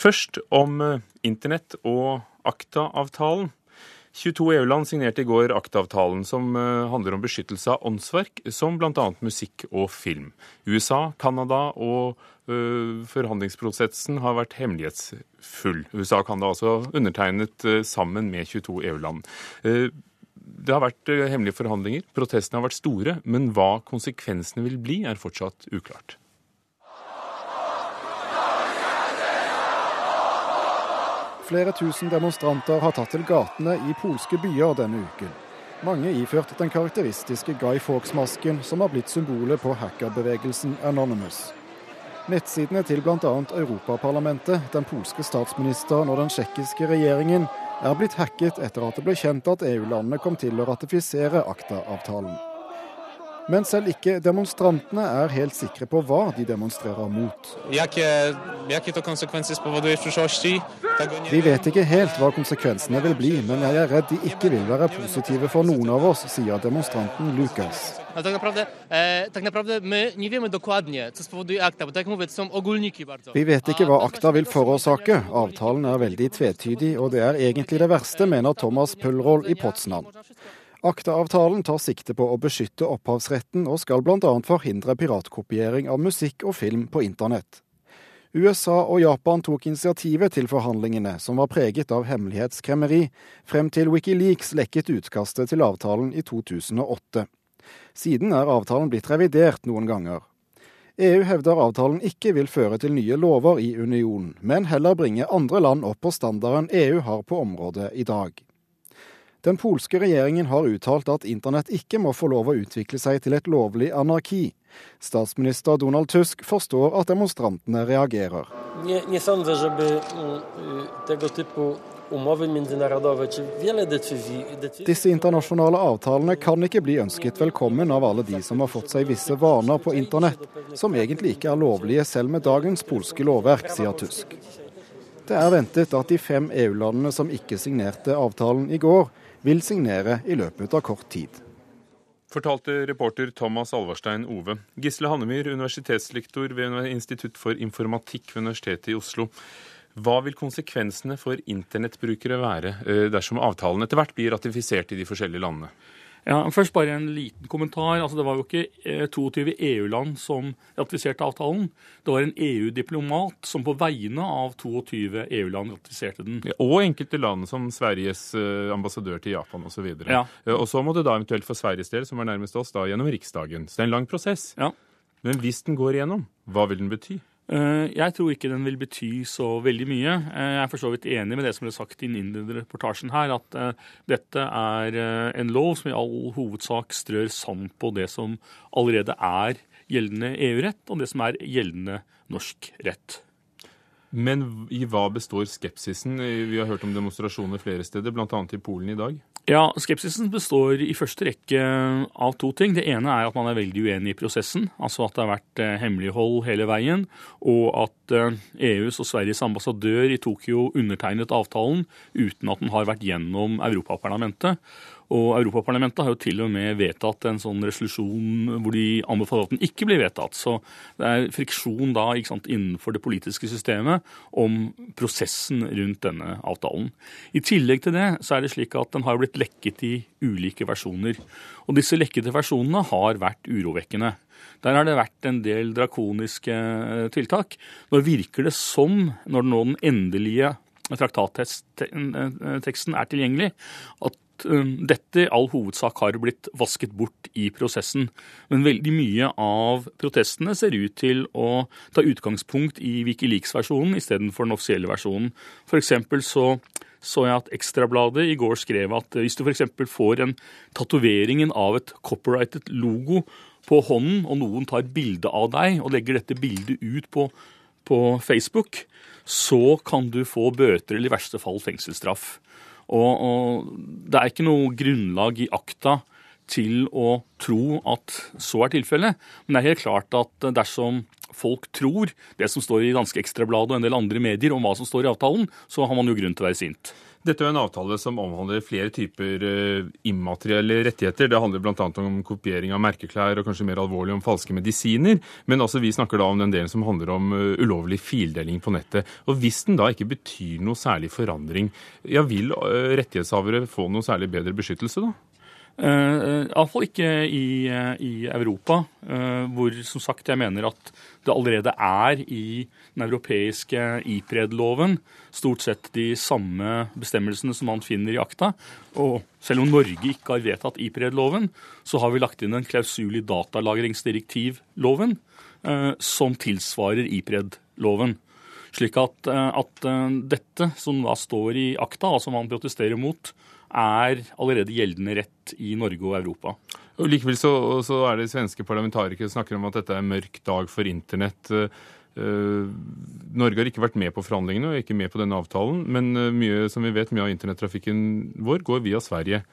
Først om eh, internett og ACTA-avtalen. 22 EU-land signerte i går ACTA-avtalen, som eh, handler om beskyttelse av åndsverk, som bl.a. musikk og film. USA, Canada og ø, forhandlingsprosessen har vært hemmelighetsfull. USA og Canada altså undertegnet sammen med 22 EU-land. Det har vært hemmelige forhandlinger, protestene har vært store, men hva konsekvensene vil bli, er fortsatt uklart. Flere tusen demonstranter har tatt til gatene i polske byer denne uken. Mange iført den karakteristiske Guy Fawkes-masken som har blitt symbolet på hackerbevegelsen Anonymous. Nettsidene til bl.a. Europaparlamentet, den polske statsministeren og den tsjekkiske regjeringen er blitt hacket etter at det ble kjent at EU-landene kom til å ratifisere ACTA-avtalen. Men selv ikke demonstrantene er helt sikre på hva de demonstrerer mot. Vi vet ikke helt hva konsekvensene vil bli, men jeg er redd de ikke vil være positive for noen av oss, sier demonstranten Lucas. Vi vet ikke hva akta vil forårsake. Avtalen er veldig tvetydig, og det er egentlig det verste, mener Thomas Pølroll i Potsdam. ACTA-avtalen tar sikte på å beskytte opphavsretten og skal bl.a. forhindre piratkopiering av musikk og film på internett. USA og Japan tok initiativet til forhandlingene, som var preget av hemmelighetskremmeri, frem til Wikileaks lekket utkastet til avtalen i 2008. Siden er avtalen blitt revidert noen ganger. EU hevder avtalen ikke vil føre til nye lover i unionen, men heller bringe andre land opp på standarden EU har på området i dag. Den polske regjeringen har uttalt at internett ikke må få lov å utvikle seg til et lovlig anarki. Statsminister Donald Tusk forstår at demonstrantene reagerer. Disse internasjonale avtalene kan ikke bli ønsket velkommen av alle de som har fått seg visse vaner på internett, som egentlig ikke er lovlige selv med dagens polske lovverk, sier Tusk. Det er ventet at de fem EU-landene som ikke signerte avtalen i går, vil signere i løpet av kort tid. Fortalte reporter Thomas Alvarstein Ove. Gisle Hannemyr, universitetslektor ved Institutt for informatikk ved Universitetet i Oslo. Hva vil konsekvensene for internettbrukere være eh, dersom avtalen etter hvert blir ratifisert i de forskjellige landene? Ja, først bare en liten kommentar. Altså, det var jo ikke 22 eh, EU-land som ratifiserte avtalen. Det var en EU-diplomat som på vegne av 22 EU-land ratifiserte den. Ja, og enkelte land, som Sveriges eh, ambassadør til Japan osv. Og, ja. Eh, og så må det da eventuelt for Sveriges del, som er nærmest oss, da gjennom Riksdagen. Så det er en lang prosess. Ja. Men hvis den går igjennom, hva vil den bety? Eh, jeg tror ikke den vil bety så veldig mye. Eh, jeg er for så vidt enig med det som ble sagt i den innledende reportasjen her, at eh, dette er en lov som i all hovedsak strør sand på det som allerede er gjeldende EU-rett, og det som er gjeldende norsk rett. Men i hva består skepsisen? Vi har hørt om demonstrasjoner flere steder, bl.a. i Polen i dag. Ja, Skepsisen består i første rekke av to ting. Det ene er at man er veldig uenig i prosessen. Altså at det har vært eh, hemmelighold hele veien, og at EUs eh, e og Sveriges ambassadør i Tokyo undertegnet avtalen uten at den har vært gjennom Europaparlamentet. Og Europaparlamentet har jo til og med vedtatt en sånn resolusjon hvor de anbefaler at den ikke blir vedtatt. Så det er friksjon da sant, innenfor det politiske systemet om prosessen rundt denne avtalen. I tillegg til det så er det slik at den har blitt lekket i ulike versjoner. Og disse lekkede versjonene har vært urovekkende. Der har det vært en del drakoniske tiltak. Nå virker det som, når nå den endelige traktatteksten er tilgjengelig, at Um, dette i all hovedsak har blitt vasket bort i prosessen. Men veldig mye av protestene ser ut til å ta utgangspunkt i Wikileaks-versjonen istedenfor den offisielle versjonen. F.eks. så så jeg at Ekstrabladet i går skrev at hvis du f.eks. får en tatoveringen av et copyrighted logo på hånden, og noen tar bilde av deg og legger dette bildet ut på, på Facebook, så kan du få bøter eller i verste fall fengselsstraff. Og, og det er ikke noe grunnlag i akta til å tro at så er tilfellet. Men det er helt klart at dersom folk tror det som står i Danske Ekstrabladet og en del andre medier om hva som står i avtalen, så har man jo grunn til å være sint. Dette er en avtale som omhandler flere typer uh, immaterielle rettigheter. Det handler bl.a. om kopiering av merkeklær og kanskje mer alvorlig om falske medisiner. Men altså, vi snakker da om den delen som handler om uh, ulovlig fildeling på nettet. Og Hvis den da ikke betyr noe særlig forandring, ja, vil uh, rettighetshavere få noe særlig bedre beskyttelse da? Uh, Iallfall ikke i, i, Europa, uh, hvor som sagt jeg mener at det allerede er i den europeiske IPRED-loven stort sett de samme bestemmelsene som man finner i akta. Og selv om Norge ikke har vedtatt IPRED-loven, så har vi lagt inn en klausul i datalagringsdirektivloven som tilsvarer IPRED-loven. Slik at, at dette som da står i akta, som man protesterer mot, er allerede gjeldende rett i Norge og Europa. Og Likevel så, så er det svenske parlamentarikere som snakker om at dette er en mørk dag for internett. Uh, Norge har ikke vært med på forhandlingene og ikke med på denne avtalen, men uh, mye som vi vet, mye av internettrafikken vår går via Sverige.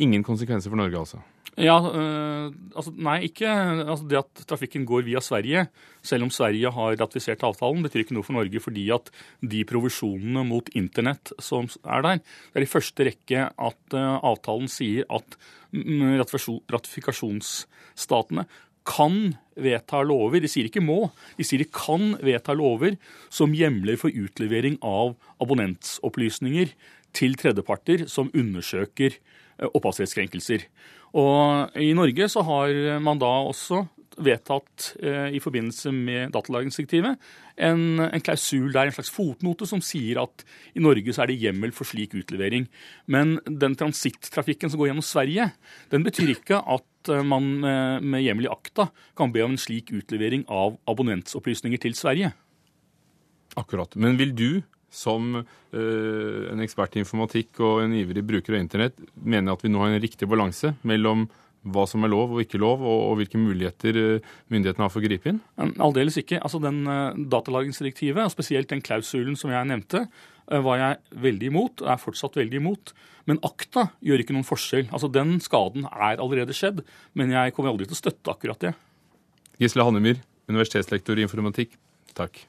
Ingen konsekvenser for Norge, altså? Ja, øh, altså Nei, ikke altså det at trafikken går via Sverige, selv om Sverige har ratifisert avtalen, betyr ikke noe for Norge fordi at de provisjonene mot internett som er der, det er i første rekke at øh, avtalen sier at ratifikasjonsstatene kan vedta lover, de sier ikke må, de sier de kan vedta lover som hjemler for utlevering av abonnentsopplysninger til tredjeparter som undersøker øh, opphavsrettskrenkelser. Og I Norge så har man da også vedtatt eh, i forbindelse med datalagringsdirektivet en, en, klausul der, en slags fotnote, som sier at i Norge så er det hjemmel for slik utlevering. Men den transittrafikken som går gjennom Sverige, den betyr ikke at eh, man med hjemmel i akta kan be om en slik utlevering av abonnentsopplysninger til Sverige. Akkurat. Men vil du som uh, en ekspert i informatikk og en ivrig bruker av internett mener at vi nå har en riktig balanse mellom hva som er lov og ikke lov, og, og hvilke muligheter uh, myndighetene har for å gripe inn? Aldeles ikke. Altså den uh, Datalagringsdirektivet, og spesielt den klausulen som jeg nevnte, var jeg veldig imot, og er fortsatt veldig imot. Men akta gjør ikke noen forskjell. Altså Den skaden er allerede skjedd, men jeg kommer aldri til å støtte akkurat det. Gisle Hannemyr, universitetslektor i informatikk, takk.